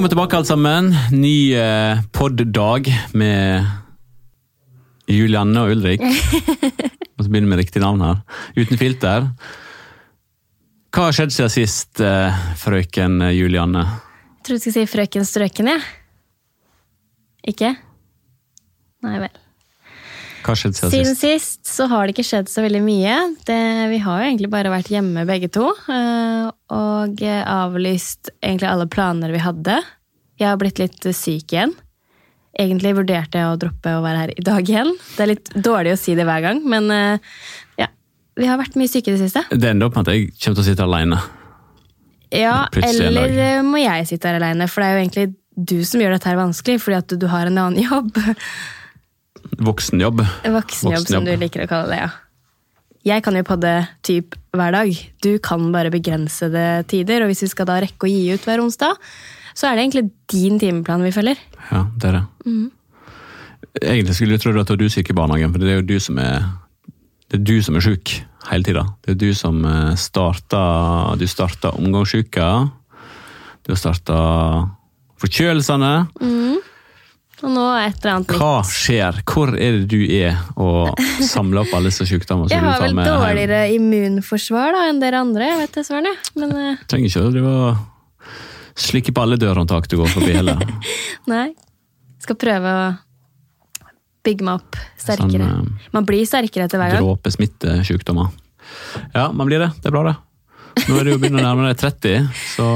Velkommen tilbake, alle sammen. Ny eh, pod-dag med Julianne og Ulrik. Og så begynner vi med riktig navn her. Uten filter. Hva har skjedd siden sist, eh, frøken Julianne? Jeg trodde du skulle si Frøken Strøken, jeg. Ikke? Nei vel. Hva skjedde siden, Siden sist? sist så har det ikke skjedd så veldig mye. Det, vi har jo egentlig bare vært hjemme begge to. eh, Og avlyst egentlig alle planer vi hadde. Jeg har blitt litt syk igjen. Egentlig vurderte jeg å droppe å være her i dag igjen. Det er litt dårlig å si det hver gang, men eh, ja. Vi har vært mye syke i det siste. Det ender opp med at jeg kommer til å sitte alene. Ja, eller eh, må jeg sitte her alene, for det er jo egentlig du som gjør dette her vanskelig, fordi at du har en annen jobb. Voksenjobb. Voksenjobb, som du liker å kalle det, ja. Jeg kan jo podde typ hver dag. Du kan bare begrensede tider, og hvis vi skal da rekke å gi ut hver onsdag, så er det egentlig din timeplan vi følger. Ja, det er det. Mm. Egentlig skulle jeg trodd at det var du syk i barnehagen, for det er jo du som er det er du som er sjuk hele tida. Det er du som eh, starta Du starta omgangssjuka. Du har starta forkjølelsene. Og nå et eller annet Hva skjer? Hvor er det du er og samler opp alle disse sykdommene? Jeg har vel dårligere hjem? immunforsvar da enn dere andre, jeg vet dessverre. Men eh, Trenger ikke å drive og slikke på alle dørhåndtak du går forbi heller. nei. Skal prøve å bygge meg opp sterkere. Sånn, uh, Man blir sterkere etter hver gang. Dråpesmittesykdommer. Ja, man blir det. Det er bra, det. Nå er du jo begynner å nærme deg 30, så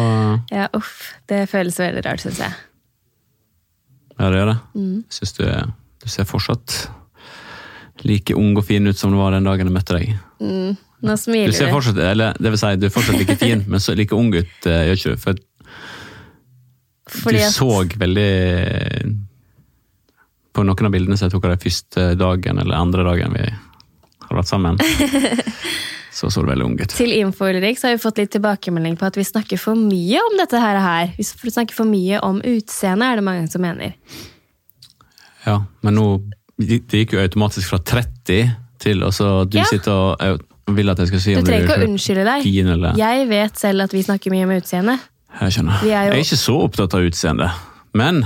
Ja, uff. Det føles veldig rart, syns jeg. Ja, det gjør det. Mm. Jeg syns du, du ser fortsatt like ung og fin ut som du var den dagen jeg møtte deg. Mm. Nå Du ser fortsatt, eller det vil si, du er fortsatt like fin, men så like ung ut uh, gjør ikke du. For Fordi du så veldig På noen av bildene som jeg tok av deg første dagen eller andre dagen vi har vært sammen, så så du veldig ung ut. Til info, Ulrik, så har vi fått litt tilbakemelding på at vi snakker for mye om dette her. Vi snakker for mye om utseende, er det mange som mener. Ja, men nå Det gikk jo automatisk fra 30 til og så du Ja. sitter og vil at jeg skal si Du om trenger ikke å unnskylde deg. eller Jeg vet selv at vi snakker mye om utseende. Jeg skjønner. Vi er jo- Jeg er ikke så opptatt av utseende, men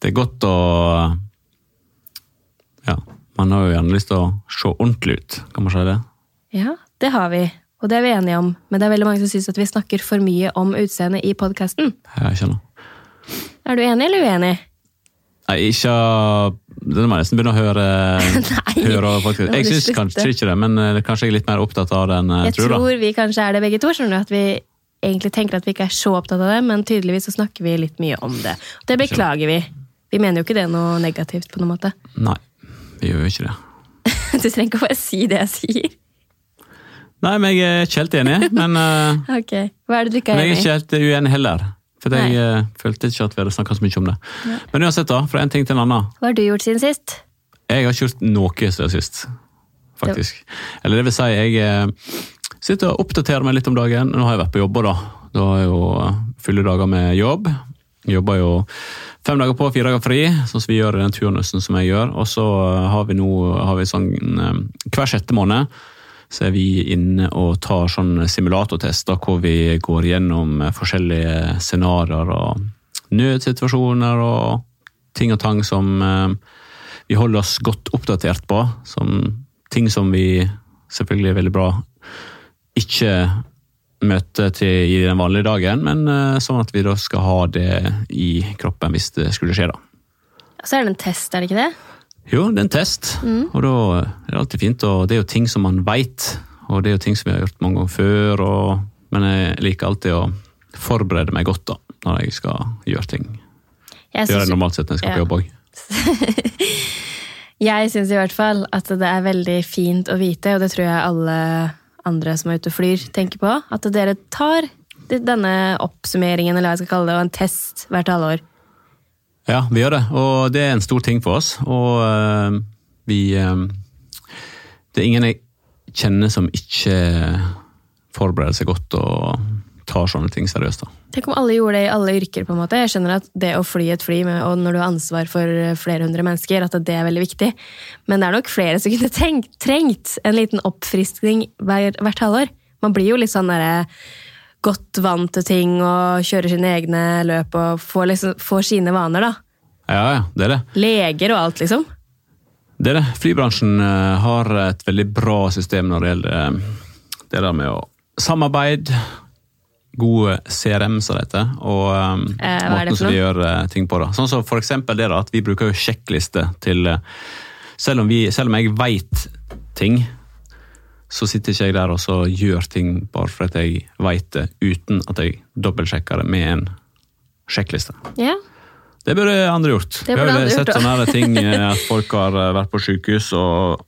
det er godt å Ja, man har jo gjerne lyst til å se ordentlig ut, kan man si det? Ja, det har vi. Og det er vi enige om. Men det er veldig mange som syns at vi snakker for mye om utseendet i podkasten. Er du enig eller uenig? Nei, ikke Det må jeg nesten begynne å høre. Høre. Jeg syns kanskje ikke det, men eh, kanskje jeg er litt mer opptatt av det enn jeg tror. Jeg tror. tror da. vi kanskje er det begge to. skjønner du, at vi egentlig tenker at vi ikke er så opptatt av det, men tydeligvis så snakker vi litt mye om det. Det beklager vi. Vi mener jo ikke det er noe negativt på noen måte. Nei, vi gjør jo ikke det. Du trenger ikke å bare si det jeg sier. Nei, men jeg er ikke helt enig, men uh, Ok, Hva er det du ikke er enig i? jeg er ikke helt uenig heller. For jeg Nei. eh, følte ikke at vi hadde snakka så mye om det. Men uansett, da, fra en ting til en annen. Hva har du gjort siden sist? Jeg har ikke gjort noe siden sist, faktisk. Eller det vil si, jeg uh, sitter og oppdaterer meg litt om dagen. Nå har jeg vært på jobb, da. Da har jeg jo fulle dager med jobb. Jeg jobber jo fem dager på, fire dager fri, sånn som vi gjør i den turnusen som jeg gjør. Og så har vi nå har vi sånn hver sjette måned så er vi inne og tar sånn simulatortester hvor vi går gjennom eh, forskjellige scenarioer og nødsituasjoner og ting og tang som eh, vi holder oss godt oppdatert på. Som ting som vi selvfølgelig er veldig bra ikke møter til i den vanlige dagen, men eh, sånn at vi da skal ha det i kroppen hvis det skulle skje. da. Så er det en test, er det ikke det? Jo, det er en test, og da er det alltid fint. Og det er jo ting som man veit, og det er jo ting som vi har gjort mange ganger før. Og, men jeg liker alltid å forberede meg godt da, når jeg skal gjøre ting. Jeg Det gjør jeg normalt sett når jeg skal Ja. på jobb òg. jeg syns i hvert fall at det er veldig fint å vite, og det tror jeg alle andre som er ute og flyr, tenker på, at dere tar denne oppsummeringen, eller hva jeg skal kalle det, og en test hvert halvår. Ja, vi gjør det, og det er en stor ting for oss. Og eh, vi eh, Det er ingen jeg kjenner som ikke forbereder seg godt og tar sånne ting seriøst. da. Tenk om alle gjorde det i alle yrker. på en måte. Jeg skjønner at det å fly et fly, med, og når du har ansvar for flere hundre mennesker, at det er veldig viktig. Men det er nok flere som kunne tenkt, trengt en liten oppfriskning hver, hvert halvår. Man blir jo litt sånn derre godt vant til ting og kjører sine egne løp og får, liksom, får sine vaner, da. Ja, ja, det er det. Leger og alt, liksom. Det er det. Flybransjen eh, har et veldig bra system når det gjelder eh, det der med å samarbeide, gode CRM, som det heter, og um, Eh, det måten som vi gjør eh, ting på. da. Sånn som for eksempel det da, at vi bruker jo sjekkliste til eh, selv om, vi, selv om jeg veit ting, så sitter ikke jeg der og så gjør ting bare for at jeg veit det, uten at jeg dobbeltsjekker det med en sjekkliste. Ja. Det burde andre gjort. Det Vi har jo sett sånne ting eh, at folk har eh, vært på sykehus og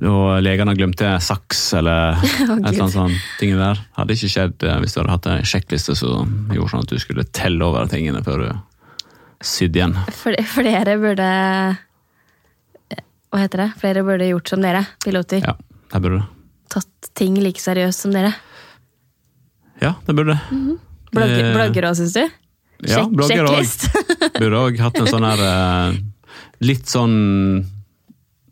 og legene glemte saks eller et eller annet sånt ting der. Hadde ikke skjedd eh, hvis du hadde hatt en sjekkliste som gjorde sånn at du skulle telle over tingene før du sydde igjen. Flere burde Hva heter det? Flere burde gjort som dere, piloter. Ja, det burde det. Tatt ting like seriøst som dere. Ja, det burde det. Blogger, Eh, blogger også, syns du? Ja, Sjekk- blogger òg. sjekklist. Burde òg hatt en sånn her eh, Litt sånn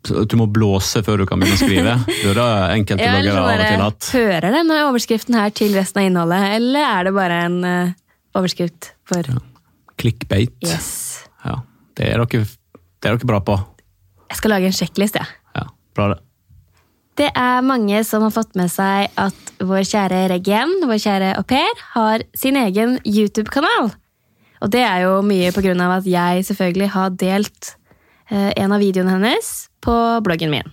du må blåse før du kan begynne å skrive. Burde enkelte Ja, bloggere av og til hatt. Hører denne overskriften her til resten av innholdet, eller er det bare en uh, overskrift for Clickbait. Yes. Ja, det er dere, det er dere bra på. Jeg skal lage en sjekkliste, jeg. Ja, bra det. Det er mange som har fått med seg at vår kjære Reggen, vår kjære au pair, har sin egen YouTube-kanal. Og det er jo mye på grunn av at jeg selvfølgelig har delt eh, en av videoene hennes på bloggen min.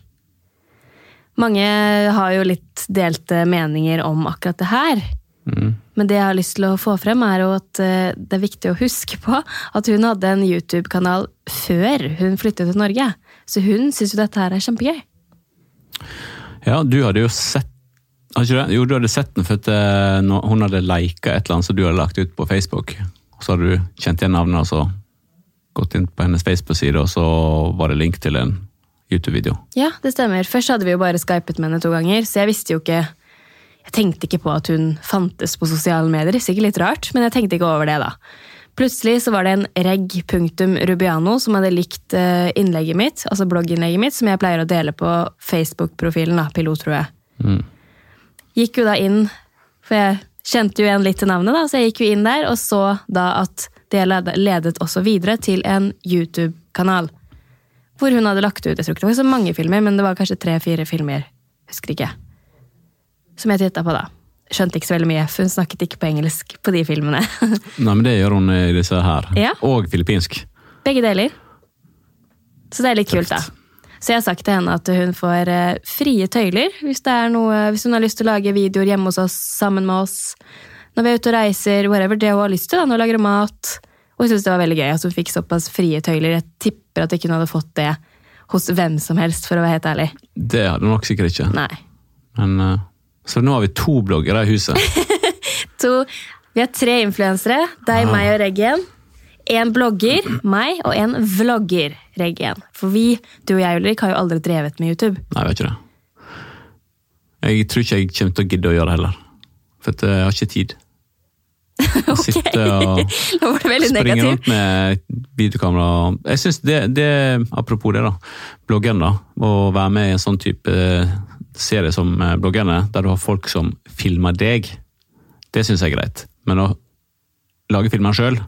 Mange har jo litt delte meninger om akkurat det her. Mm. Men det jeg har lyst til å få frem, er at eh, det er viktig å huske på at hun hadde en YouTube-kanal før hun flyttet til Norge. Så hun syns jo dette her er kjempegøy. Ja, du hadde jo sett hadde? Jo, du hadde sett den for at eh, hun hadde lika et eller annet som du hadde lagt ut på Facebook. Så hadde du kjent igjen navnet og så gått inn på hennes Facebook-side, og så var det link til en YouTube-video. Ja, det stemmer. Først hadde vi jo bare skypet med henne to ganger, så jeg visste jo ikke Jeg tenkte ikke på at hun fantes på sosiale medier. Sikkert litt rart, men jeg tenkte ikke over det, da. Plutselig så var det en reg.rubiano som hadde likt eh, innlegget mitt, altså blogginnlegget mitt, som jeg pleier å dele på Facebook-profilen, Pilot, tror jeg. Mm. Gikk jo da inn, for jeg kjente jo igjen litt til navnet, da, så jeg gikk jo inn der og så da at det ledet også videre til en YouTube-kanal. Hvor hun hadde lagt ut jeg tror ikke det var så mange filmer, men det var kanskje tre-fire filmer. Husker ikke. Som jeg titta på, da. Skjønte ikke så veldig mye, for hun snakket ikke på engelsk på de filmene. Nei, men det gjør hun i disse her. Ja. Og filippinsk. Begge deler. Så det er litt kult, da. Så jeg har sagt til henne at hun får eh, frie tøyler hvis, det noe, hvis hun har lyst til å lage videoer hjemme hos oss sammen med oss. Når vi er ute og reiser, whatever, det hun har lyst til. da, Når hun lager mat. Og jeg synes det var veldig gøy at hun fikk såpass frie tøyler. Jeg tipper at ikke hun hadde fått det hos hvem som helst, for å være helt ærlig. Det hadde hun nok sikkert ikke. Nei. Men, eh, så nå har vi to bloggere i huset. To, vi har tre influensere. Deg, meg og Reggen. En blogger, meg, og en vlogger, Reggen. For vi, du og jeg, Ulrik, har jo aldri drevet med YouTube. Nei, jeg vet ikke det. Jeg tror ikke jeg kommer til å gidde å gjøre det heller. For jeg har ikke tid. Jeg sitter og springer rundt med videokamera. Jeg synes det, det, apropos det da, bloggen da, å være med i en sånn type serie som eh, bloggerne, der du har folk som filmer deg, det synes jeg er greit. Men å lage filmer selv,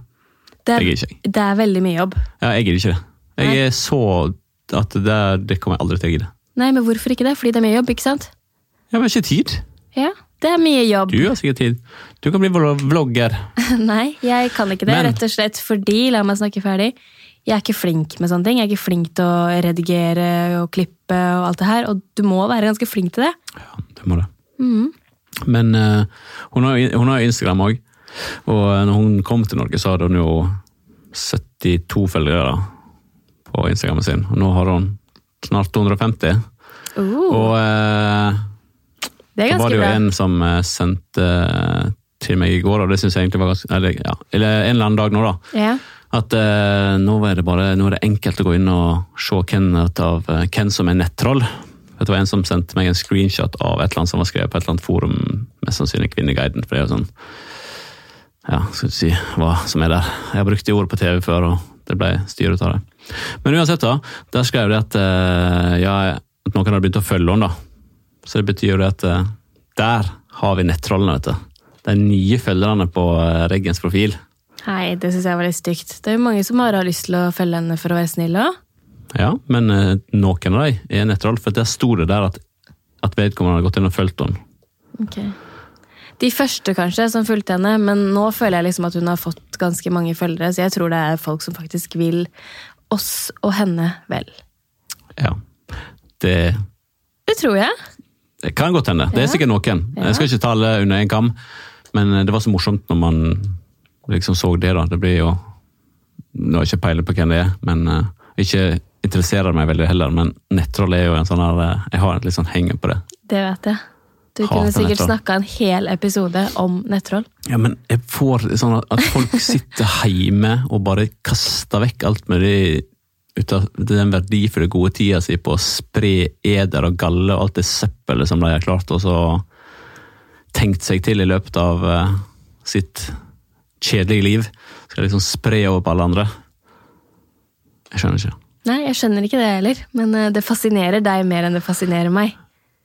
Det er, gidder ikke jeg. det er veldig mye jobb. Ja, jeg gidder ikke det. Nei. Er så at det, det kommer jeg aldri til å gidde. Nei, men hvorfor ikke det? Fordi det er mye jobb, ikke sant? Ja, men ikke tid. Ja, det er mye jobb. Du har sikkert tid. Du kan bli vlogger. Nei, jeg kan ikke det, Men- rett og slett fordi, la meg snakke ferdig, jeg er ikke flink med sånne ting. Jeg er ikke flink til å redigere og klippe og alt det her, og du må være ganske flink til det. Ja, det må det. Men uh, hun, har, hun har Instagram òg, og eh, når hun kom til Norge, så hadde hun jo 72 følgere på Instagrammen sin. Og nå har hun snart 250. Uh, Og uh, det er så var det jo bra. en som sendte til meg i går, og det syns jeg egentlig var ganske Eller, ja, eller en eller annen dag nå, da. Ja. At eh, nå, er bare, nå er det enkelt å gå inn og se hvem, av, eh, hvem som er nettroll. Det var en som sendte meg en screenshot av et eller annet som var skrevet på et eller annet forum, mest sannsynlig Kvinneguiden. for det er jo sånn, ja, skal du si hva som er der. Jeg har brukt de ordet på TV før, og det ble styr ut av det. Men uansett, da, der skrev de at, eh, ja, at noen hadde begynt å følge henne. da. Så det betyr jo det at eh, der har vi nettrollene, vet du. De nye følgerne på eh, Reggens profil. Nei, det syns jeg var litt stygt. Det er jo mange som bare har lyst til å følge henne for å være snill òg. Ja, men eh, noen av dem er nettroll, for der sto det der at, at vedkommende hadde gått inn og fulgt henne. Okay. De første kanskje som fulgte henne, men nå føler jeg liksom at hun har fått ganske mange følgere, så jeg tror det er folk som faktisk vil oss og henne vel. Ja, det Det tror jeg. Det kan godt hende. Det er sikkert noen. Ja. Jeg skal ikke ta alle under én kam, men det var så morsomt når man liksom så det. da. Det blir jo Nå har jeg ikke peiling på hvem det er, men uh, ikke interesserer meg veldig heller. Men nettroll er jo en sånn her uh, Jeg har en litt sånn henger på det. Det vet jeg. Du Hater kunne sikkert snakka en hel episode om nettroll. Ja, men jeg får sånn at folk sitter hjemme og bare kaster vekk alt med de ut av den verdifulle gode tida si på å spre eder og galle og alt det søppelet som de har klart og så tenkt seg til i løpet av uh, sitt kjedelige liv. Skal liksom spre over på alle andre. Jeg skjønner ikke. Nei, jeg skjønner ikke det heller, men eh, det fascinerer deg mer enn det fascinerer meg.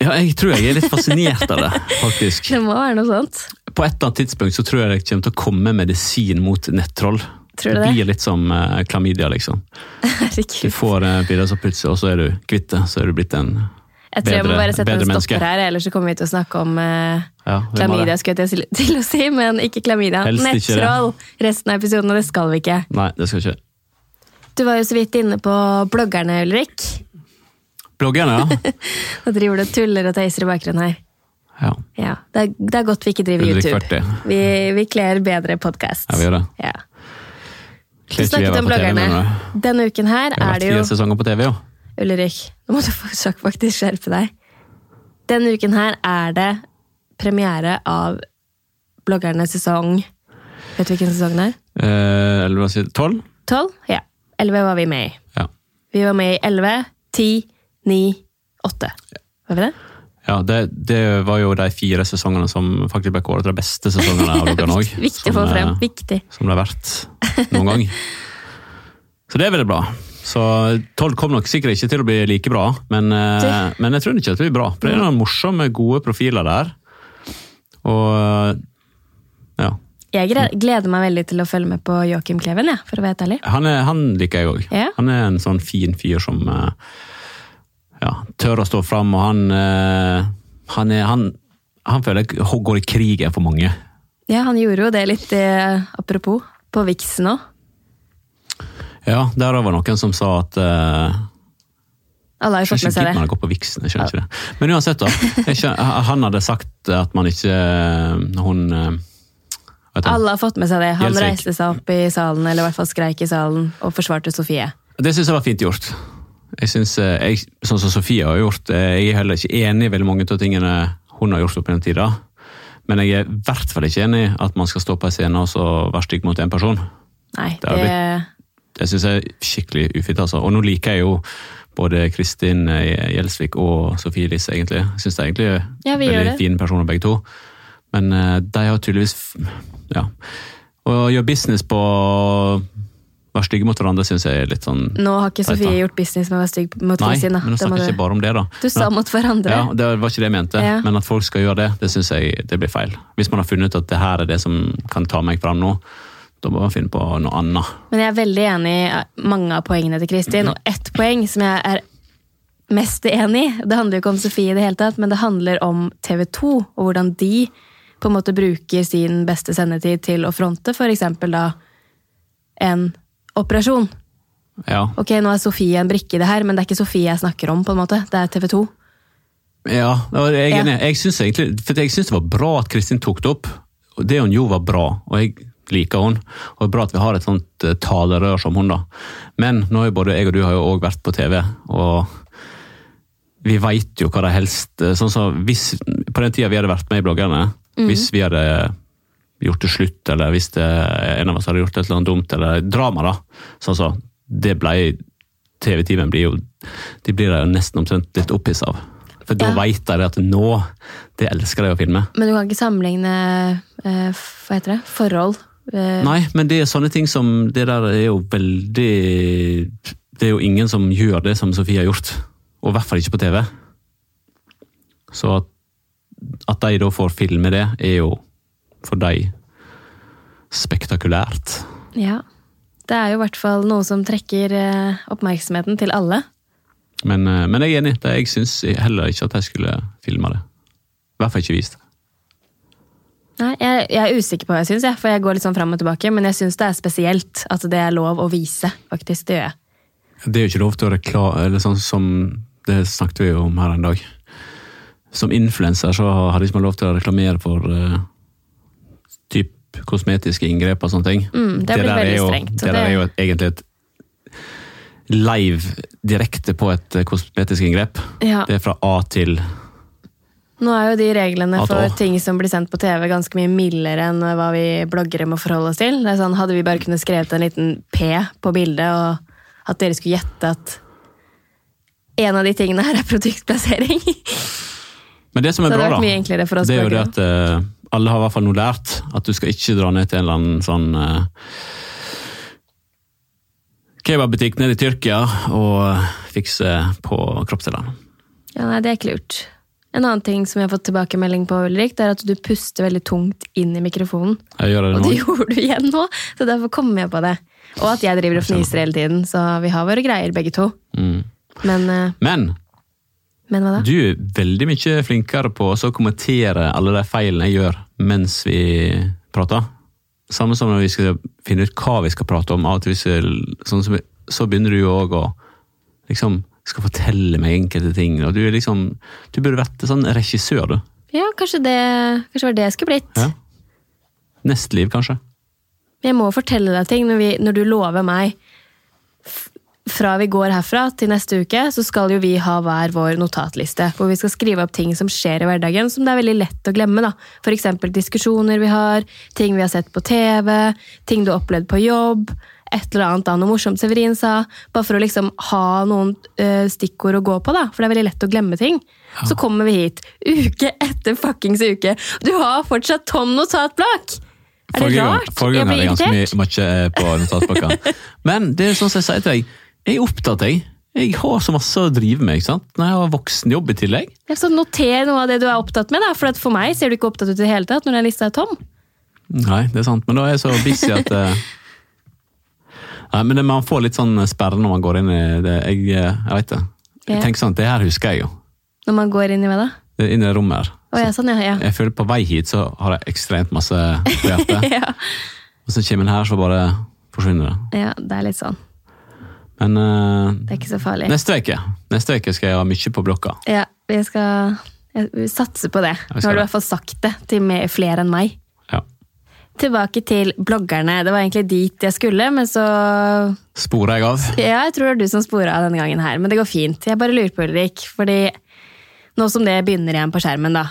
Ja, jeg tror jeg er litt fascinert av det, faktisk. Det må være noe sånt. På et eller annet tidspunkt så tror jeg det kommer til å komme medisin mot nettroll. Tror du det det? blir litt som uh, klamydia, liksom. Herregud. Du får uh, bilder som plutselig, og så er du kvitt det. Så er du blitt en Jeg tror jeg må bare sette en menneske. stopper her, ellers så kommer vi til å snakke om eh, ja, klamydia, skulle jeg til, å si, men ikke klamydia. Nettroll! Resten av episoden, og det skal vi ikke. Nei, det skal vi ikke. Du var jo så vidt inne på bloggerne, Ulrik. Bloggerne, ja. Nå driver du og tuller og teiser i bakgrunnen her. ja. Ja, det er, det er godt vi ikke driver Ulrik YouTube. 40. Vi, vi kler bedre podkast. Ja, vi gjør det. Ja. Du snakket om bloggerne. Denne uken her er Det jo Vi har vært fire sesonger på TV, jo. Ulrik, nå må du faktisk skjerpe deg. Denne uken her er det premiere av bloggernes sesong Vet du hvilken sesong det er? Eh, sier du? Tolv? Tolv? Ja. Elleve var vi med i. Ja. Vi var med i elleve, ti, ni, åtte. Var vi det? Ja, det, det var jo de fire sesongene som faktisk ble kåret til de beste sesongene av Logan òg. Viktig å få frem. Viktig. Som det har vært noen gang. Så det er veldig bra. Så tolv kom nok sikkert ikke til å bli like bra, men, eh, men jeg tror ikke at det blir bra. For det er noen morsomme, gode profiler der. Og ja. Jeg gleder meg veldig til å følge med på Joakim Kleven, ja, for å være helt ærlig. Han, er, han liker jeg òg. Ja. Han er en sånn fin fyr som eh, ja, tør å stå fram, og han eh, han, er, han, han føler jeg går i krigen for mange. Ja, han gjorde jo det litt eh, apropos på Vixen òg. Ja, der var noen som sa at uh, Alle har fått med seg det. Man går på viksen, jeg skjønner ikke det. Men uansett, da. Skjønner, han hadde sagt at man ikke Hun eh, Alle har fått med seg det. Han Gjelsvik. reiste seg opp i salen, eller i hvert fall skreik i salen, og forsvarte Sofie. Det syns jeg var fint gjort. Jeg synes, eh, jeg, Sånn som Sofie har gjort. eh, Jeg er heller ikke enig i veldig mange av tingene hun har gjort opp gjennom tida. Men jeg er i hvert fall ikke enig i at man skal stå på en scene og så være stygg mot en person. Nei, Det det, Det syns jeg er skikkelig ufint. altså. Og nå liker jeg jo både Kristin eh, Gjelsvik og Sofie Elise, egentlig. Jeg syns de er egentlig Ja, veldig det. fine personer, begge to. Men eh, de har tydeligvis Ja. Å gjøre business på å være stygge mot hverandre syns jeg er litt sånn Nå har ikke Sofie gjort business med å være stygg mot Nei, men nå snakker du- ikke bare om det, da. Du sa mot hverandre. ja, Det var ikke det jeg mente, Ja. men at folk skal gjøre det, det syns jeg det blir feil. Hvis man har funnet ut at det her er det som kan ta meg fram nå, da må man finne på noe annet. Men jeg er veldig enig i mange av poengene til Kristin, og ett poeng som jeg er mest enig i, det handler jo ikke om Sofie i det hele tatt, men det handler om TV 2, og hvordan de på en måte bruker sin beste sendetid til å fronte eksempel da en operasjon. Ja, Ok, nå er Sofie en brikke i det her, men det er ikke Sofie jeg snakker om, på en måte. Det er TV 2. ja jeg er enig. Jeg syns det var bra at Kristin tok det opp. Det hun gjorde, var bra, og jeg liker hun. Og det er bra at vi har et sånt eh, talerør som hun, da. Men nå har jo både jeg og du har jo òg vært på TV, og vi veit jo hva de helst eh, sånn så hvis, På den tida vi hadde vært med i bloggerne, hvis vi hadde gjort det slutt, eller hvis det, en av oss hadde gjort et eller annet dumt, eller drama, da. Sånn så, det ble TV-teamet blir jo De blir jo nesten omtrent litt opphissa av. For da Ja. veit de at nå Det elsker de å filme. Men du kan ikke sammenligne eh, hva heter det? forhold. Eh, Nei, men det er sånne ting som Det der er jo veldig Det er jo ingen som gjør det som Sofie har gjort. Og i hvert fall ikke på TV. Så at de da får filme det, er jo for de spektakulært. Ja. Det er jo i hvert fall noe som trekker eh, oppmerksomheten til alle. Men, eh, men jeg er enig. Jeg syns heller ikke at de skulle filma det. I hvert fall ikke vist det. Nei, jeg, jeg er usikker på hva jeg syns, for jeg går litt sånn fram og tilbake. Men jeg syns det er spesielt at det er lov å vise, faktisk. Det gjør jeg. Det er jo ikke lov til å reklame Eller sånn som Det snakket vi jo om her en dag. Som influenser så har de ikke lov til å reklamere for uh, typ kosmetiske inngrep og sånne ting. Mm, det blir der er jo, strengt, Det der det- er jo et, egentlig et live direkte på et eh, kosmetisk inngrep. Ja. Det er fra A til Nå er jo de reglene for ting som blir sendt på TV, ganske mye mildere enn hva vi bloggere må forholde oss til. Det er sånn, Hadde vi bare kunnet skrevet en liten P på bildet, og at dere skulle gjette at en av de tingene her er produktplassering. Men det som er bra, da, det er jo det at uh, alle har i hvert fall nå lært at du skal ikke dra ned til en eller annen sånn uh, kebabbutikk nede i Tyrkia og fikse på kroppsdelene. Ja, nei, det er ikke lurt. En annen ting som jeg har fått tilbakemelding på, Ulrik, det er at du puster veldig tungt inn i mikrofonen. Jeg gjør det nå. Og det gjorde du igjen nå, så derfor kommer jeg på det. Og at jeg driver og fniser hele tiden, så vi har våre greier begge to. Mm. Men, eh, Men men hva da? du er veldig mye flinkere på å kommentere alle de feilene jeg gjør mens vi prater. Samme som når vi skal finne ut hva vi skal prate om. Av og til sånn så begynner du jo òg å liksom skal fortelle meg enkelte ting. og Du liksom, du burde vært sånn regissør, du. Ja, kanskje det, kanskje var det jeg skulle blitt. Ja. Nestliv, kanskje. Jeg må fortelle deg ting når, vi, når du lover meg fra vi går herfra til neste uke, så skal jo vi ha hver vår notatliste, hvor vi skal skrive opp ting som skjer i hverdagen, som det er veldig lett å glemme. da. Eksempel diskusjoner vi har, ting vi har sett på TV, ting du har opplevd på jobb, et eller annet da, noe morsomt Severin sa, bare for å liksom ha noen uh, stikkord å gå på, da, for det er veldig lett å glemme ting. Så kommer vi hit, uke etter fuckings uke, du har fortsatt tom notatblokk! Er det rart? Forrige gang hadde jeg ganske mye, mye eh, på notatblokka. Men det er sånn som jeg sier til deg, jeg er opptatt, jeg. Jeg har så masse å drive med. ikke sant? Når jeg har voksenjobb i tillegg. Ja, så Noter noe av det du er opptatt med. da, for at For meg ser du ikke opptatt ut i det hele tatt når den lista er tom. Nei, det er sant, men da er jeg så busy at eh, Nei, men det, Man får litt sånn sperre når man går inn i det. Jeg, eh, jeg vet det. Jeg Ja. tenker sånn, Det her husker jeg jo. Når man går inn i hva da? Inn i rommet her. Oh, ja, sånn, ja, ja. Jeg føler På vei hit så har jeg ekstremt masse på hjertet. ja. Og så kommer en her, så bare forsvinner det. Ja, det er litt sånn. Men uh, Det er ikke så farlig. neste uke Neste uke skal jeg ha mye på blokka. Ja, Vi skal satse vi satser på det. Nå har du i hvert fall sagt det til flere enn meg. Tilbake til bloggerne. Det var egentlig dit jeg skulle, men så Spora jeg av? Ja, jeg tror det er du som spora denne gangen her, men det går fint. Jeg bare lurer på, Ulrik, fordi nå som det begynner igjen på skjermen, da.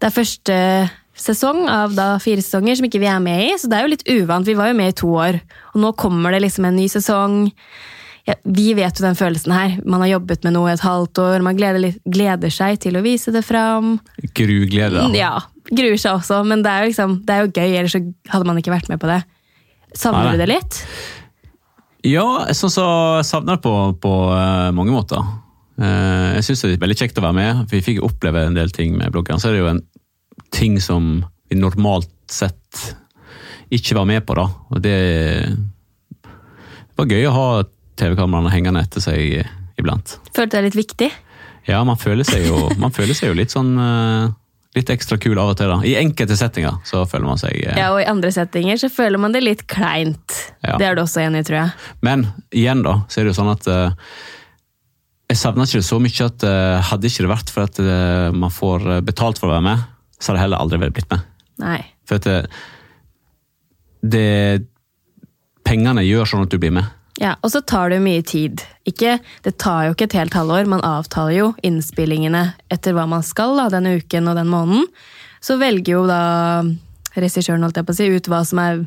Det er første sesong av da fire sesonger som ikke vi er med i, så det er jo litt uvant. Vi var jo med i to år, og nå kommer det liksom en ny sesong. Ja, vi vet jo den følelsen her. Man har jobbet med noe et halvt år, man gleder, litt, gleder seg til å vise det fram. Gruglede. Ja, gruer seg også, men det er jo, liksom, det er jo gøy, ellers så hadde man ikke vært med på det. Savner du det litt? Ja, sånn så jeg savner det på, på eh, mange måter. Eh, jeg syns det er veldig kjekt å være med. Vi fikk oppleve en del ting med bloggeren. Så er det jo en ting som vi normalt sett ikke var med på, da. Og det, det var gøy å ha TV-kameraene hengende etter seg iblant. Følte det er litt viktig? Ja, man føler seg jo, man føler seg jo litt sånn eh, Litt ekstra kul av og til, da. I enkelte settinger så føler man seg eh, Ja, og i andre settinger så føler man det litt kleint. Ja. Det er du også enig i, tror jeg. Men igjen, da, så er det jo sånn at eh, Jeg savner ikke det så mye at eh, hadde ikke det vært for at eh, man får eh, betalt for å være med, så hadde jeg heller aldri blitt med. Nei. For at det, det Pengene gjør sånn at du blir med. Ja, Og så tar det jo mye tid. Ikke, det tar jo ikke et helt halvår, man avtaler jo innspillingene etter hva man skal da, denne uken og den måneden. Så velger jo da regissøren holdt jeg på å si, ut hva som er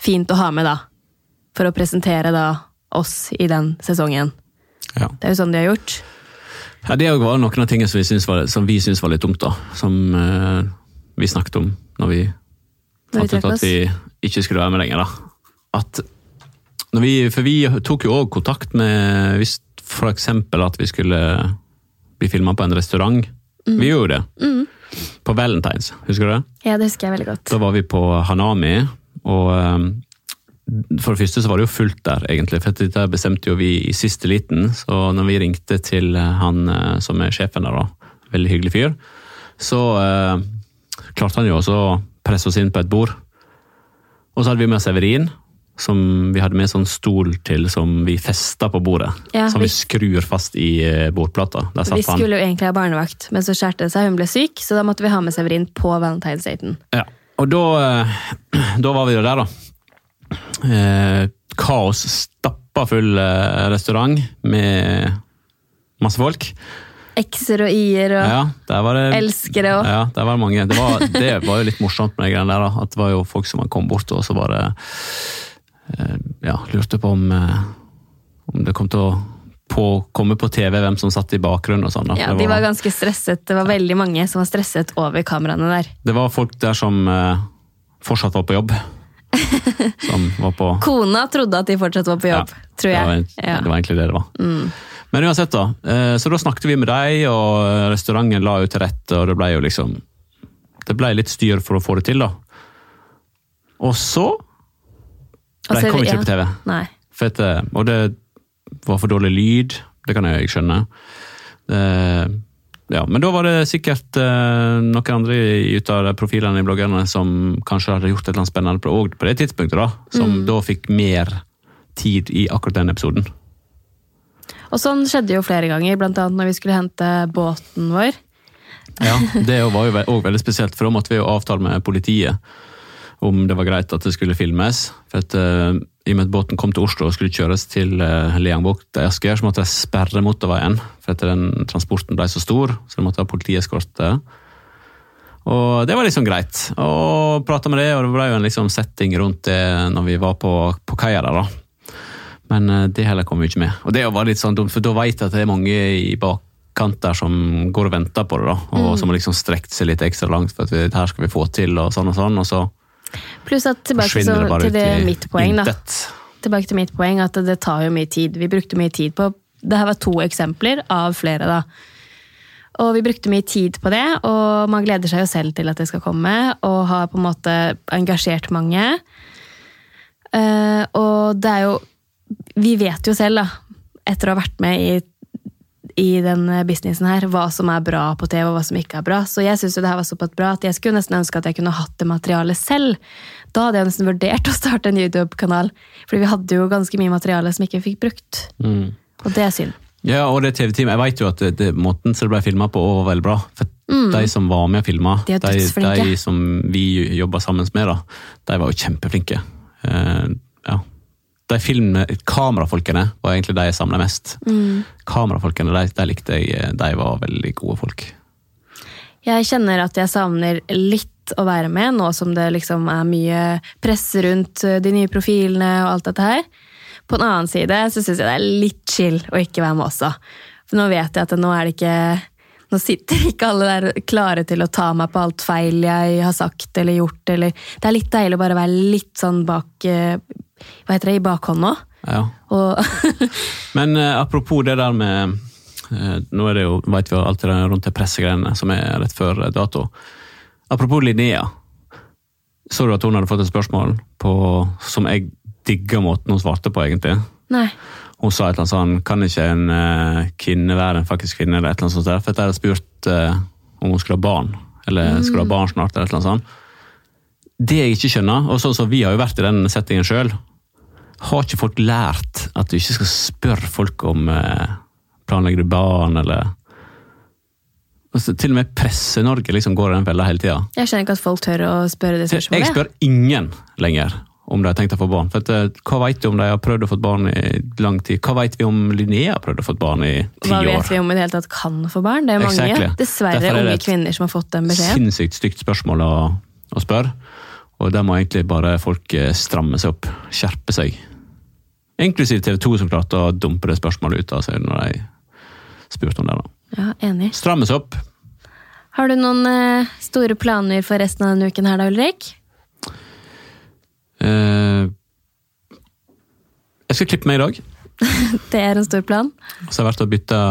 fint å ha med, da. For å presentere da oss i den sesongen. Ja. Det er jo sånn de har gjort. Ja, det var noen av tingene som vi syntes var, var litt dumt, da. Som eh, vi snakket om når vi fant ut at vi ikke skulle være med lenger. da. At vi, for vi tok jo òg kontakt med hvis eksempel at vi skulle bli filma på en restaurant. Vi gjorde det. På Valentines, husker du det? Ja, det husker jeg veldig godt. Da var vi på Hanami, og um, for det første så var det jo fullt der, egentlig. For dette bestemte jo vi i siste liten. Så når vi ringte til han uh, som er sjefen der, da, veldig hyggelig fyr, så eh, klarte han jo også å presse oss inn på et bord. Og så hadde vi med Severin, som vi hadde med sånn stol til som vi festa på bordet. Ja, som vi vi- skrur fast i eh, bordplata. Vi skulle jo egentlig ha barnevakt, men så skjærte det seg. Hun ble syk, så da måtte vi ha med Severin på valentinsdaten. Ja, og da, eh, da var vi jo der, da. Eh, kaos, stappa full eh, restaurant med masse folk. X-er og Y-er og Ja, var det elskere og Ja, der var det mange. Det var, det var jo litt morsomt med de greiene der, da. At det var jo folk som kom bort og så bare eh, Ja, lurte på om, eh, om det kom til å på, komme på TV hvem som satt i bakgrunnen og sånn. Ja, De var, ganske stresset. Det var veldig mange som var stresset over kameraene der. det var folk der som eh, fortsatt var på jobb. som var på Kona trodde at de fortsatt var på jobb, tror Det var, jeg. Ja. det var egentlig det det var. Men uansett, da. eh, Så da snakket vi med dem, og restauranten la jo til rette, og det ble jo liksom Det ble litt styr for å få det til, da. Og så Og ble så- kom ikke ja. på TV. Nei. For at, eh, og det var for dårlig lyd, det kan jeg skjønne. Det, ja, men da var det sikkert eh, noen andre ut av profilene i bloggerne som kanskje hadde gjort et eller annet spennende på, på det tidspunktet, da. Som da fikk mer tid i akkurat den episoden. Og sånn skjedde jo flere ganger, blant annet når vi skulle hente båten vår. Ja, Det var jo òg veldig spesielt, for da måtte vi jo avtale med politiet om det var greit at det skulle filmes. For at, uh, I og med at båten kom til Oslo og skulle kjøres til uh, Leangbukta i Asker, så måtte de sperre motorveien. For at den transporten ble så stor, så de måtte ha politieskorte. Og det var liksom greit. Og prata med det, og det ble jo en liksom setting rundt det når vi var på, på kaia der, da. Men uh, det heller kom vi ikke med. Og det var litt sånn dumt, for da vet jeg at det er mange i bakkant der som går og venter på det, da. Og som har liksom strekt seg litt ekstra langt for at vi, her skal vi få til, og sånn og sånn. Og så Pluss at tilbake så, til det mitt poeng, da. Tilbake til mitt poeng, at det tar jo mye tid. Vi brukte mye tid på Det her var to eksempler av flere, da. Og vi brukte mye tid på det, og man gleder seg jo selv til at det skal komme, og har på en måte engasjert mange. Eh, og det er jo Vi vet jo selv, da, etter å ha vært med i i den businessen her, hva som er bra på TV og hva som ikke er bra. Så jeg syns det her var såpass bra at jeg skulle nesten ønske at jeg kunne hatt det materialet selv. Da hadde jeg nesten vurdert å starte en YouTube-kanal, fordi vi hadde jo ganske mye materiale som ikke fikk brukt. Mm. Og det er synd. Ja, og det TV-teamet, jeg vet jo at det, det, måten som det ble filma på, var veldig bra. For de som var med og filma, Mm. De de, de som vi jobba sammen med, da, de var jo kjempeflinke. Uh, ja. De filmene, kamerafolkene var egentlig de jeg samla mest. Mm. Kamerafolkene, de, de likte jeg. De var veldig gode folk. Jeg kjenner at jeg savner litt å være med, nå som det liksom er mye press rundt eh, de nye profilene og alt dette her. På en annen side så syns jeg det er litt chill å ikke være med også. For nå vet jeg at nå er det ikke Nå sitter ikke alle der klare til å ta meg på alt feil jeg har sagt eller gjort. Eller, det er litt deilig å bare være litt sånn bak eh, Hva heter det? I bakhånda. Ja. Men eh, apropos det der med eh, Nå er det jo, vet vi jo alt det der rundt de pressegreiene som er rett før eh, dato. Apropos Linnea. Så du at hun hadde fått et spørsmål på, som jeg digga måten hun svarte på, egentlig? Nei. Hun sa et eller annet sånn Kan ikke en eh, kvinne være en faktisk kvinne? eller et eller annet sånt der, For jeg hadde spurt eh, om hun skulle ha barn. Eller skulle ha barn snart, eller et eller annet sånt. Det jeg ikke skjønner, og sånn som vi har jo vært i den settingen sjøl, har ikke folk lært at du ikke skal spørre folk om eh, planlegger du barn, eller altså, Til og med Presse-Norge liksom går i den fella hele tida. Jeg skjønner ikke at folk tør å spørre det Jeg spør ingen lenger om de har tenkt å få barn. For at, eh, Hva vet du om de har prøvd å få barn i lang tid? Hva vet vi om Linnea har prøvd å få barn i ti år? Hva vet vi om i det hele tatt kan få barn? Det er mange, Exactly. dessverre, er det unge kvinner som har fått den beskjeden. Sinnssykt stygt spørsmål å, å spørre. Og der må egentlig bare folk eh, stramme seg opp, skjerpe seg. Inklusiv TV 2 som klarte å dumpe det spørsmålet ut av seg når de spurte om det. da. Ja, enig. Stramme seg opp. Har du noen eh, store planer for resten av denne uken her da, Ulrik? Eh, jeg skal klippe meg i dag. Det er en stor plan. Så har jeg vært og bytta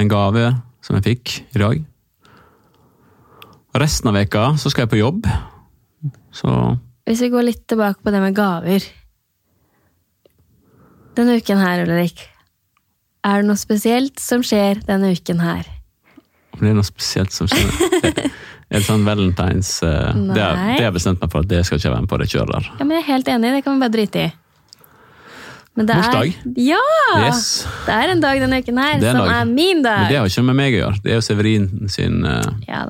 en gave som jeg fikk i dag. Resten av veka så skal jeg på jobb. Så Hvis vi går litt tilbake på det med gaver. Denne uken her, Ulrik. Er det noe spesielt som skjer denne uken her? det er noe spesielt som skjer. Er det sånn valentines uh, det, har- jeg bestemt meg for at det skal ikke være med på det kjøret der. Ja, men Jeg er helt enig, det kan vi bare drite i. Men det? Er, ja! Yes. Det er en dag denne uken her er som dag. er min dag. Men det har ikke med meg å gjøre. Det er jo Severin sin, uh, Ja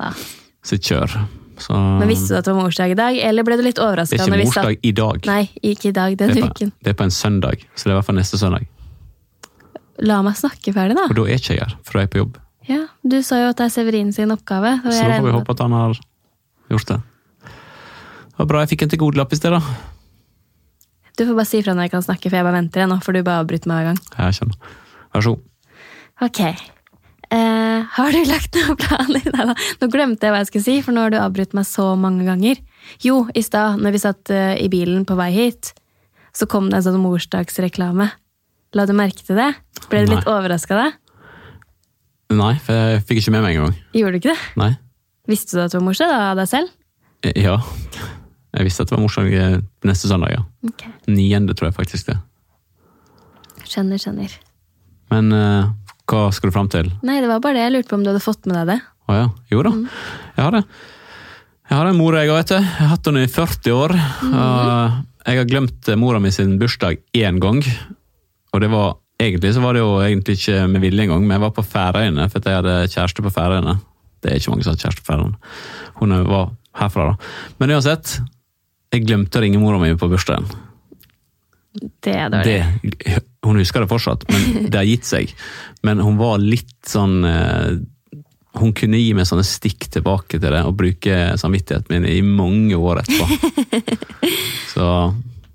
sitt kjør. Så Men Visste du at det var morsdag i dag, eller ble du litt det er ikke morsdag i dag. Nei, ikke i dag, Det er, på, det er på en søndag, så det er i hvert fall neste søndag. La meg snakke ferdig, da. Og da er ikke jeg her, for da er jeg på jobb. Ja, Du sa jo at det er Severin sin oppgave. Så da får vi håpe at han har gjort det. Det var bra jeg fikk en til godlapp i sted, da. Du får bare si fra når jeg kan snakke, for jeg bare venter nå, for du bare avbryter meg hver gang. Jeg skjønner. Vær så god. Ok. Eh, har du lagt noen planer? Neida, nå glemte jeg hva jeg skulle si, for nå har du avbrutt meg så mange ganger. Jo, i stad, når vi satt eh, i bilen på vei hit, så kom det en sånn morsdagsreklame. La du merke til det? Ble du litt Nei. overraska da? Nei, for jeg fikk ikke med meg engang. Gjorde du ikke det? Nei. Visste du at det var morsdag da, av deg selv? Eh, Ja. Jeg visste at det var morsdag eh, neste søndag, ja. Ok, Niende, tror jeg faktisk det. Skjønner, skjønner. Men eh, hva skal du fram til? Nei, det var bare det. Jeg lurte på om du hadde fått med deg det. Å ja. Jo da. Jeg har det. Jeg har en mor, jeg òg, vet du. Jeg har hatt henne i 40 år. Mm. jeg har glemt mora mi sin bursdag én gang. Og det var egentlig så var det jo egentlig ikke med vilje engang, men jeg var på Færøyene for jeg hadde kjæreste på Færøyene. Det er ikke mange som har kjæreste på Færøyene. Hun var herfra, da. Men uansett, jeg glemte å ringe mora mi på bursdagen. Det er dårlig. Det, hun husker det fortsatt, men det har gitt seg. Men hun var litt sånn eh, Hun kunne gi meg sånne stikk tilbake til det og bruke samvittigheten min i mange år etterpå. Så,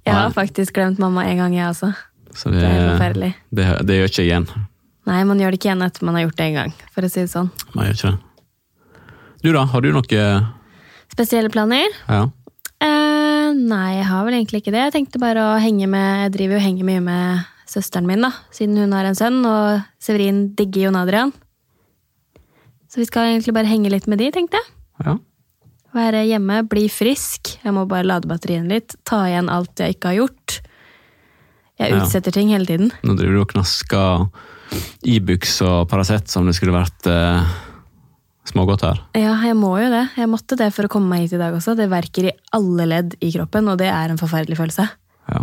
Jeg har faktisk glemt mamma en gang, jeg også. så det, Det er forferdelig. det, det gjør ikke jeg igjen. Nei, man gjør det ikke igjen etter man har gjort det en gang, for å si det sånn. Man gjør ikke det. Du da, har du noe Spesielle planer? Ja. Eh, nei, jeg har vel egentlig ikke det. Jeg tenkte bare å henge med Jeg driver jo henger mye med søsteren min, da, siden hun har en sønn, og Severin digger Jon Adrian. Så vi skal egentlig bare henge litt med de, tenkte jeg. ja. Være hjemme, bli frisk. Jeg må bare lade batteriene litt. Ta igjen alt jeg ikke har gjort. Jeg Ja. utsetter ting hele tiden. Nå driver du og knasker Ibux og Paracet som det skulle vært eh, smågodt her. Ja, jeg må jo det. Jeg måtte det for å komme meg hit i dag også. Det verker i alle ledd i kroppen, og det er en forferdelig følelse. Ja.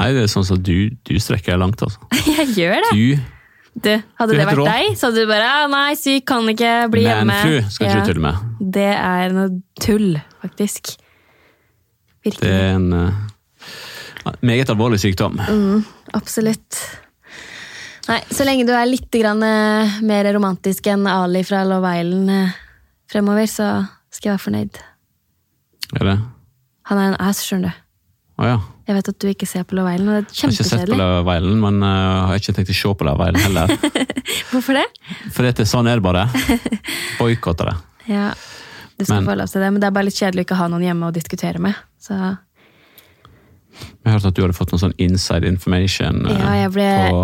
Nei, det er sånn som du, du strekker deg langt, altså. Jeg gjør det! Du Du, hadde Du det vært rå. deg, så hadde du bare «Ah, 'nei, syk, kan ikke, bli hjemme'. Menflu skal Ja. du tulle med. Det er noe tull, faktisk. Det er en uh, meget alvorlig sykdom. Mm. Absolutt. Nei, så lenge du er litt grann, eh, mer romantisk enn Ali fra Love Island eh, fremover, så skal jeg være fornøyd. Er det? Han er en ass, skjønner du. Å ja. Jeg vet at du ikke ser på Love Island, og det er Jeg har ikke sett på kjempekjedelig. Love Island, men eh, har ikke tenkt å se på Love Island heller. Hvorfor det? For det er sånn er det bare. Boikotter det. Ja, du skal Men- få lov til det, men det er bare litt kjedelig å ikke ha noen hjemme å diskutere med. Så Jeg hørte at du hadde fått noe sånn inside information eh, Ja, jeg ble- på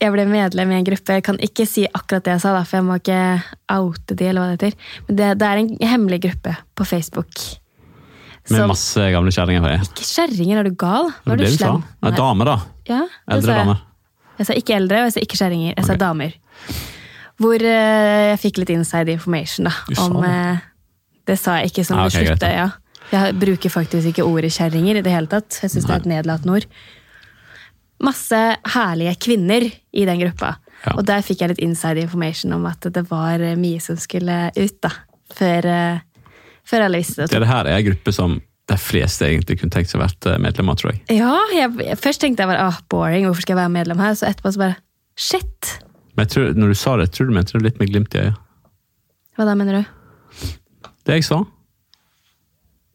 jeg ble medlem i en gruppe. Jeg kan ikke si akkurat det jeg sa, da, for jeg må ikke oute de, eller hva det heter. Men det, det er en hemmelig gruppe på Facebook. Med Som- masse gamle kjerringer. Ikke kjerringer, er du gal? Nå er du slem. Nei, dame, damer, da. Ja, Eldre dame. jeg. sa ikke eldre, og jeg sa ikke kjerringer. Jeg sa damer. Hvor uh, jeg fikk litt inside information, da. Du sa Om, det. eh, det sa jeg ikke som Ah, okay, ok, slutte. Ja. Jeg bruker faktisk ikke ordet kjerringer i det hele tatt. Jeg syns det er et nedlatende ord. Masse herlige kvinner i den gruppa. Ja. Og der fikk jeg litt inside information om at det var eh, mye som skulle ut, da. Før, eh, før alle visste det. Det her er en gruppe som de fleste egentlig kunne tenkt seg å være medlem av, tror jeg. Ja, jeg, først tenkte jeg bare ah, boring, hvorfor skal jeg være medlem her? Så etterpå så bare shit! Men jeg tror, når du sa det, tror du mente det litt med glimt i øyet. Hva da, mener du? Det jeg sa?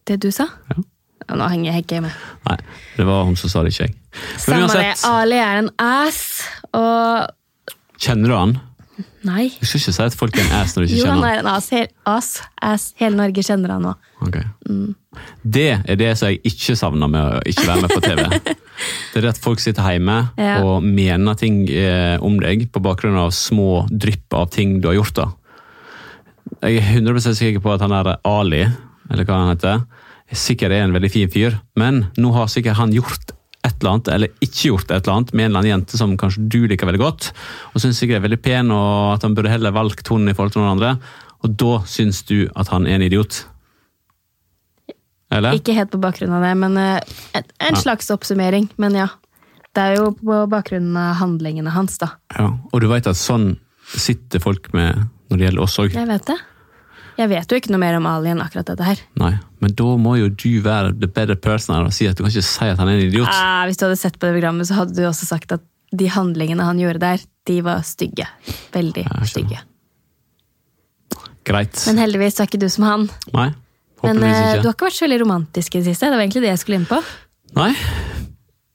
Det du sa? Ja, Nå henger jeg ikke med. Nei, det var hun som sa det, ikke jeg. Samme det. Ali er en ass, og kjenner du han? Nei. Du skal ikke si at folk er en ass når du ikke Jo, han kjenner han. er en ass. Hel, ass. ass. Hele Norge kjenner han nå. Okay. Mm. Det er det som jeg ikke savner med å ikke være med på TV. Det er det at folk sitter hjemme Ja. og mener ting eh, om deg på bakgrunn av små drypp av ting du har gjort. da. Jeg er 100 sikker på at han der Ali, eller hva han heter, sikkert er en veldig fin fyr, men nå har sikkert han gjort et eller annet, eller ikke gjort et eller annet, med en eller annen jente som kanskje du liker veldig godt, og syns sikkert er veldig pen, og at han burde heller valgt henne i forhold til noen andre, og da syns du at han er en idiot. Eller? Ikke helt på bakgrunn av det, men eh, en, en Ja. slags oppsummering. Men ja. Det er jo på bakgrunn av handlingene hans, da. Ja, og du vet at sånn sitter folk med når det gjelder oss òg. Jeg vet det. Jeg vet jo ikke noe mer om Ali enn akkurat dette her. Nei, men da må jo du være the better person her og si at du kan ikke si at han er en idiot. Ah, hvis du hadde sett på det programmet, så hadde du også sagt at de handlingene han gjorde der, de var stygge. Veldig stygge. Greit. Men heldigvis er ikke du som han. Nei, Men håpeligvis eh, du har ikke vært så veldig romantisk i det siste. Det var egentlig det jeg skulle inn på. Nei,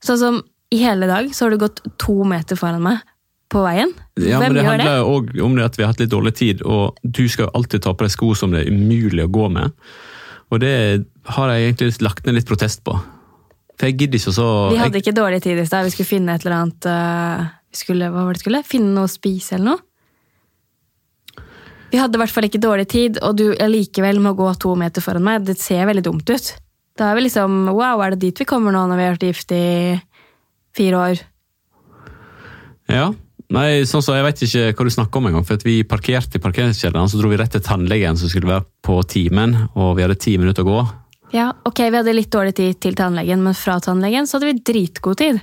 Sånn som i hele dag så har du gått to meter foran meg på veien. ja, Hvem men det gjør det? handler jo òg om det at vi har hatt litt dårlig tid, og du skal jo alltid ta på deg sko som det er umulig å gå med. Og det har jeg egentlig lagt ned litt protest på. For jeg gidder ikke så Vi hadde jeg, ikke dårlig tid i stad. Vi skulle finne et eller annet uh, vi skulle, Hva var det skulle? Finne noe å spise eller noe? Vi hadde i hvert fall ikke dårlig tid, og du allikevel må gå to meter foran meg. Det ser veldig dumt ut. Da er vi liksom Wow, er det dit vi kommer nå når vi har vært gift i fire år? Ja. Nei, sånn så Jeg vet ikke hva du snakker om engang. For vi parkerte i parkeringskjelleren, så dro vi rett til tannlegen som skulle være på timen, og vi hadde ti minutter å gå. Ja, ok, vi hadde litt dårlig tid til tannlegen, men fra tannlegen så hadde vi dritgod tid.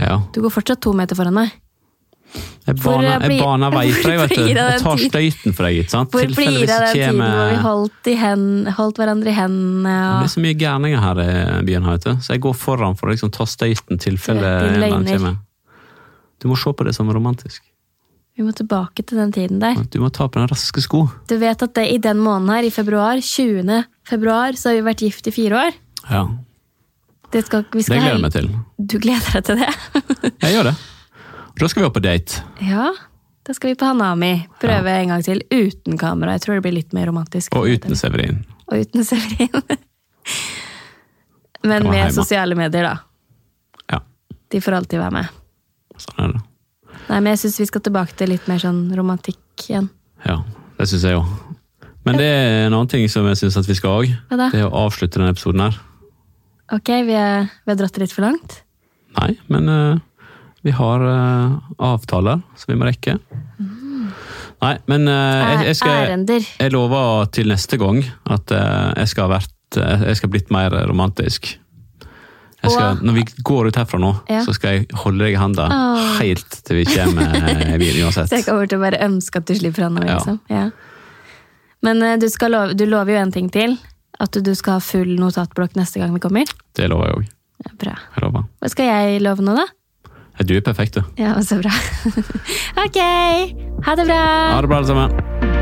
Ja. Du går fortsatt to meter foran meg. Jeg baner, jeg baner vei for deg, vet du. Jeg tar støyten for deg, ikke sant? Hvor blir det den tiden hvor vi holdt, i hen, holdt hverandre i hendene? Det blir er så mye gærninger her i byen, her, vet du. så jeg går foran for å liksom ta støyten tilfelle en kommer. Du må se på det som romantisk. Vi må tilbake til den tiden der. Du må ta på den raske sko. Du vet at det, i den måneden her, i februar, 20. februar, så har vi vært gift i fire år. Ja, Det, skal, vi Det gleder jeg meg til. Du gleder deg til det? Jeg gjør det. Og da skal vi opp på date. ja. Da skal vi på Hanami. Prøve en gang til uten kamera. Jeg tror det blir litt mer romantisk. Og uten Severin. Og uten Severin. Men med sosiale medier, da. Ja, De får alltid være med. Sånn er det. Nei, men jeg syns vi skal tilbake til litt mer sånn romantikk igjen. Ja, det syns jeg òg. Men det er en annen ting som jeg syns vi skal òg. Det er å avslutte denne episoden her. Ok, vi, er, vi har dratt det litt for langt. Nei, men uh, vi har uh, avtaler som vi må rekke. Nei, men uh, jeg, jeg, skal, Ærender. jeg lover til neste gang at jeg skal ha vært Jeg skal ha blitt mer romantisk. Skal, når vi går ut herfra nå, Ja. så skal jeg holde deg i handa oh. helt til vi kommer i bilen uansett. Så jeg kommer til å bare ønske at du slipper handa mi, liksom. Ja. Men eh, du, love, du lover jo en ting til. At du skal ha full notatblokk neste gang vi kommer. Det lover jeg òg. Ja, bra. Jeg lover. Hva skal jeg love nå, da? Du er perfekt, du. Ja, så bra. ok! Ha det bra! Ha det bra, alle sammen.